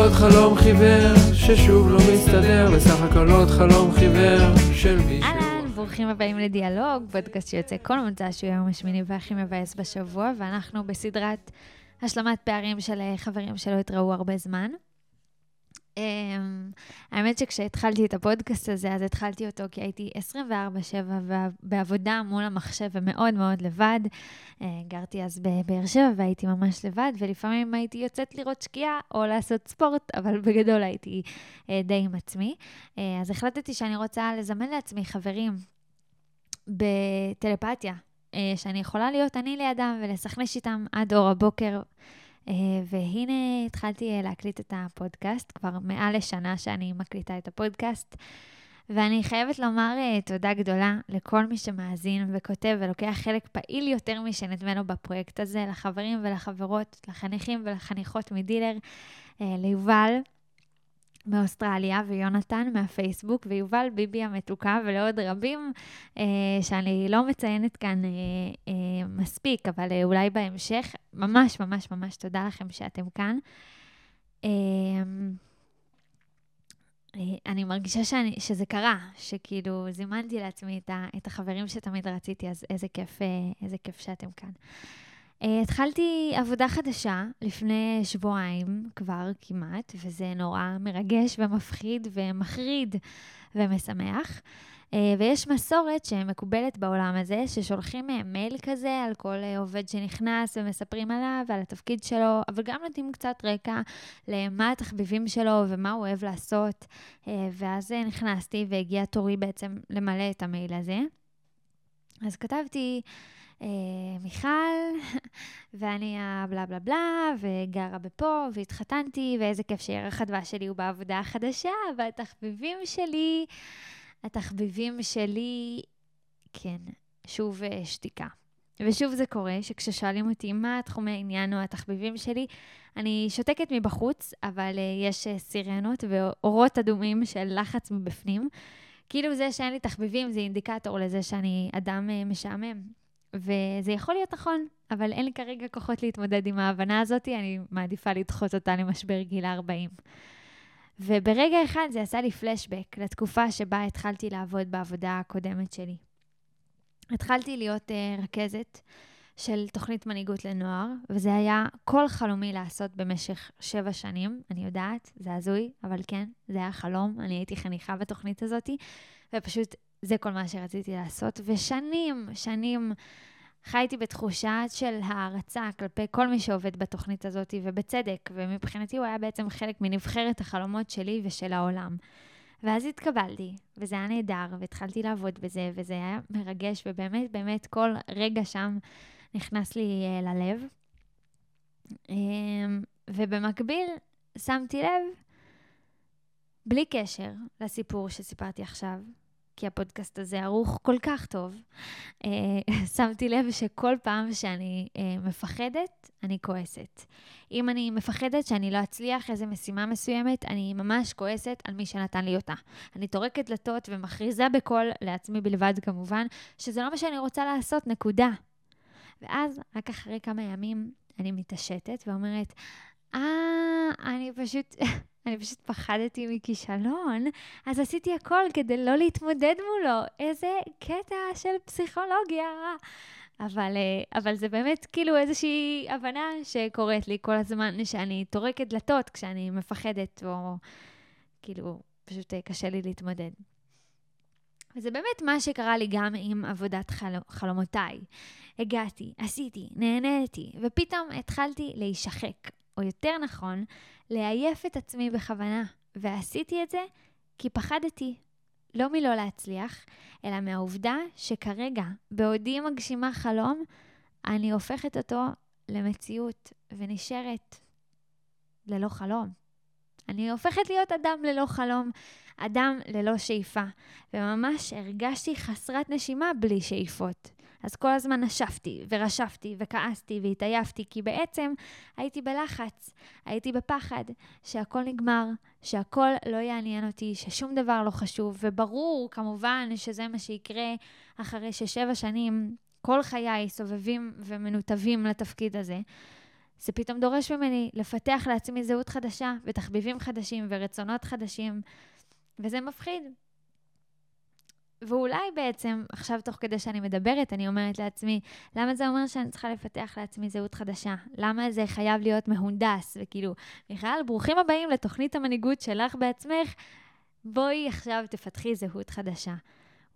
עוד חלום חיוור ששוב לא מסתדר, בסך הכל עוד חלום חיוור של מישהו. ברוכים הבאים לדיאלוג, פודקאסט שיוצא כל מוצא שהוא היום השמיני והכי מבאס בשבוע, ואנחנו בסדרת השלמת פערים של אה, חברים שלא התראו הרבה זמן. Um, האמת שכשהתחלתי את הפודקאסט הזה, אז התחלתי אותו כי הייתי 24-7 בעבודה מול המחשב ומאוד מאוד לבד. Uh, גרתי אז בבאר שבע והייתי ממש לבד, ולפעמים הייתי יוצאת לראות שקיעה או לעשות ספורט, אבל בגדול הייתי uh, די עם עצמי. Uh, אז החלטתי שאני רוצה לזמן לעצמי חברים בטלפתיה, שאני יכולה להיות אני לידם ולסכנש איתם עד אור הבוקר. אה, והנה התחלתי אה, להקליט את הפודקאסט, כבר מעל לשנה שאני מקליטה את הפודקאסט. ואני חייבת לומר uh, תודה גדולה לכל מי שמאזין וכותב ולוקח חלק פעיל יותר משנדמה לו בפרויקט הזה, לחברים ולחברות, לחניכים ולחניכות מדילר, ליובל, מאוסטרליה, ויונתן מהפייסבוק, ויובל ביבי המתוקה, ולעוד רבים אה, שאני לא מציינת כאן אה, אה, מספיק, אבל אה, אולי בהמשך. ממש ממש ממש תודה לכם שאתם כאן. אה, אה, אני מרגישה שאני, שזה קרה, שכאילו זימנתי לעצמי את, ה, את החברים שתמיד רציתי, אז איזה כיף, אה, איזה כיף שאתם כאן. Uh, התחלתי עבודה חדשה לפני שבועיים כבר כמעט, וזה נורא מרגש ומפחיד ומחריד ומשמח. Uh, ויש מסורת שמקובלת בעולם הזה, ששולחים מייל כזה על כל uh, עובד שנכנס ומספרים עליו ועל התפקיד שלו, אבל גם נותנים קצת רקע למה התחביבים שלו ומה הוא אוהב לעשות. Uh, ואז נכנסתי והגיע תורי בעצם למלא את המייל הזה. אז כתבתי... אה, מיכל, ואני הבלה בלה בלה, וגרה בפה, והתחתנתי, ואיזה כיף שירח הדבש שלי הוא בעבודה החדשה, והתחביבים שלי, התחביבים שלי, כן, שוב אה, שתיקה. ושוב זה קורה, שכששואלים אותי מה התחומי העניין או התחביבים שלי, אני שותקת מבחוץ, אבל uh, יש uh, סירנות ואורות אדומים של לחץ מבפנים. כאילו זה שאין לי תחביבים זה אינדיקטור לזה שאני אדם משעמם. וזה יכול להיות נכון, אבל אין לי כרגע כוחות להתמודד עם ההבנה הזאת, אני מעדיפה לדחות אותה למשבר גיל ה-40. וברגע אחד זה עשה לי פלשבק לתקופה שבה התחלתי לעבוד בעבודה הקודמת שלי. התחלתי להיות uh, רכזת של תוכנית מנהיגות לנוער, וזה היה כל חלומי לעשות במשך שבע שנים. אני יודעת, זה הזוי, אבל כן, זה היה חלום. אני הייתי חניכה בתוכנית הזאת, ופשוט זה כל מה שרציתי לעשות. ושנים, שנים חייתי בתחושה של הערצה כלפי כל מי שעובד בתוכנית הזאת, ובצדק, ומבחינתי הוא היה בעצם חלק מנבחרת החלומות שלי ושל העולם. ואז התקבלתי, וזה היה נהדר, והתחלתי לעבוד בזה, וזה היה מרגש, ובאמת, באמת, כל רגע שם נכנס לי uh, ללב. Um, ובמקביל, שמתי לב, בלי קשר לסיפור שסיפרתי עכשיו, כי הפודקאסט הזה ערוך כל כך טוב, אה, שמתי לב שכל פעם שאני אה, מפחדת, אני כועסת. אם אני מפחדת שאני לא אצליח איזו משימה מסוימת, אני ממש כועסת על מי שנתן לי אותה. אני טורקת דלתות ומכריזה בקול, לעצמי בלבד כמובן, שזה לא מה שאני רוצה לעשות, נקודה. ואז, רק אחרי כמה ימים, אני מתעשתת ואומרת, אה, אני פשוט... אני פשוט פחדתי מכישלון, אז עשיתי הכל כדי לא להתמודד מולו. איזה קטע של פסיכולוגיה. אבל, אה, אבל זה באמת כאילו איזושהי הבנה שקורית לי כל הזמן, שאני טורקת דלתות כשאני מפחדת, או כאילו, פשוט אה, קשה לי להתמודד. וזה באמת מה שקרה לי גם עם עבודת חל... חלומותיי. הגעתי, עשיתי, נהניתי, ופתאום התחלתי להישחק, או יותר נכון, לעייף את עצמי בכוונה, ועשיתי את זה כי פחדתי, לא מלא להצליח, אלא מהעובדה שכרגע, בעודי מגשימה חלום, אני הופכת אותו למציאות ונשארת ללא חלום. אני הופכת להיות אדם ללא חלום, אדם ללא שאיפה, וממש הרגשתי חסרת נשימה בלי שאיפות. אז כל הזמן נשפתי ורשפתי וכעסתי והתעייפתי, כי בעצם הייתי בלחץ, הייתי בפחד שהכל נגמר, שהכל לא יעניין אותי, ששום דבר לא חשוב, וברור כמובן שזה מה שיקרה אחרי ששבע שנים כל חיי סובבים ומנותבים לתפקיד הזה. זה פתאום דורש ממני לפתח לעצמי זהות חדשה, ותחביבים חדשים, ורצונות חדשים, וזה מפחיד. ואולי בעצם, עכשיו תוך כדי שאני מדברת, אני אומרת לעצמי, למה זה אומר שאני צריכה לפתח לעצמי זהות חדשה? למה זה חייב להיות מהונדס? וכאילו, מיכל, ברוכים הבאים לתוכנית המנהיגות שלך בעצמך, בואי עכשיו תפתחי זהות חדשה.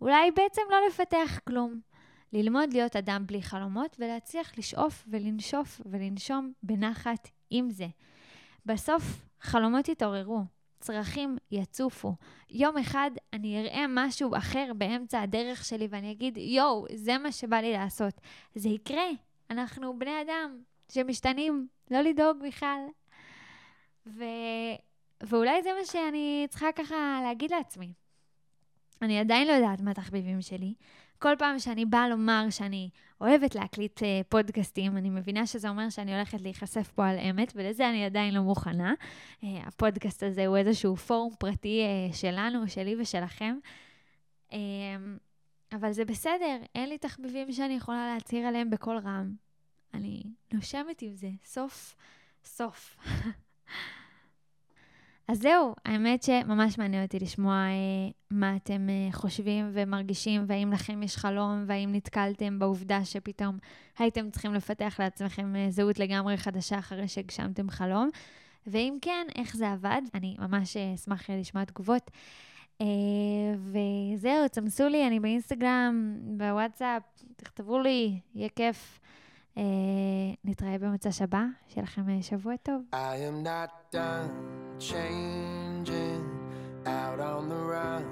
אולי בעצם לא לפתח כלום. ללמוד להיות אדם בלי חלומות ולהצליח לשאוף ולנשוף ולנשום בנחת עם זה. בסוף, חלומות יתעוררו, צרכים יצופו. יום אחד אני אראה משהו אחר באמצע הדרך שלי ואני אגיד, יואו, זה מה שבא לי לעשות. זה יקרה. אנחנו בני אדם שמשתנים, לא לדאוג בכלל. ו... ואולי זה מה שאני צריכה ככה להגיד לעצמי. אני עדיין לא יודעת מה התחביבים שלי. כל פעם שאני באה לומר שאני אוהבת להקליט uh, פודקאסטים, אני מבינה שזה אומר שאני הולכת להיחשף פה על אמת, ולזה אני עדיין לא מוכנה. Uh, הפודקאסט הזה הוא איזשהו פורום פרטי uh, שלנו, שלי ושלכם. אבל זה בסדר, אין לי תחביבים שאני יכולה להצהיר עליהם בקול רם. אני נושמת עם זה, סוף, סוף. אז זהו, האמת שממש מעניין אותי לשמוע אה, מה אתם אה, חושבים ומרגישים, והאם לכם יש חלום, והאם נתקלתם בעובדה שפתאום הייתם צריכים לפתח לעצמכם אה, זהות לגמרי חדשה אחרי שהגשמתם חלום. ואם כן, איך זה עבד? אני ממש אה, אשמח לשמוע תגובות. אה, וזהו, צמסו לי, אני באינסטגרם, בוואטסאפ, תכתבו לי, יהיה כיף. אה, נתראה במוצ"ש הבא, שיהיה לכם אה, שבוע טוב. I am not done changing out on the run.